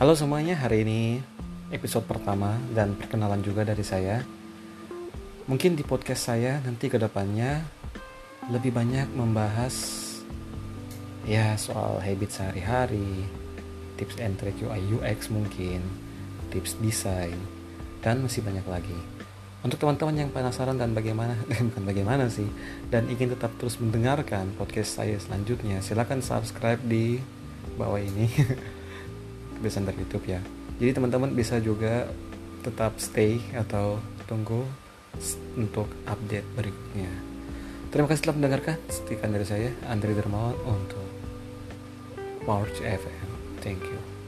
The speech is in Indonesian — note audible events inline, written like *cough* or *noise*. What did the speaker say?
Halo semuanya, hari ini episode pertama dan perkenalan juga dari saya. Mungkin di podcast saya nanti ke depannya lebih banyak membahas ya soal habit sehari-hari, tips and trick UI UX mungkin, tips desain dan masih banyak lagi. Untuk teman-teman yang penasaran dan bagaimana *laughs* bukan bagaimana sih dan ingin tetap terus mendengarkan podcast saya selanjutnya, silakan subscribe di bawah ini. *laughs* dari YouTube ya. Jadi teman-teman bisa juga tetap stay atau tunggu untuk update berikutnya. Terima kasih telah mendengarkan. Sekian dari saya Andri Dermawan untuk March FM thank you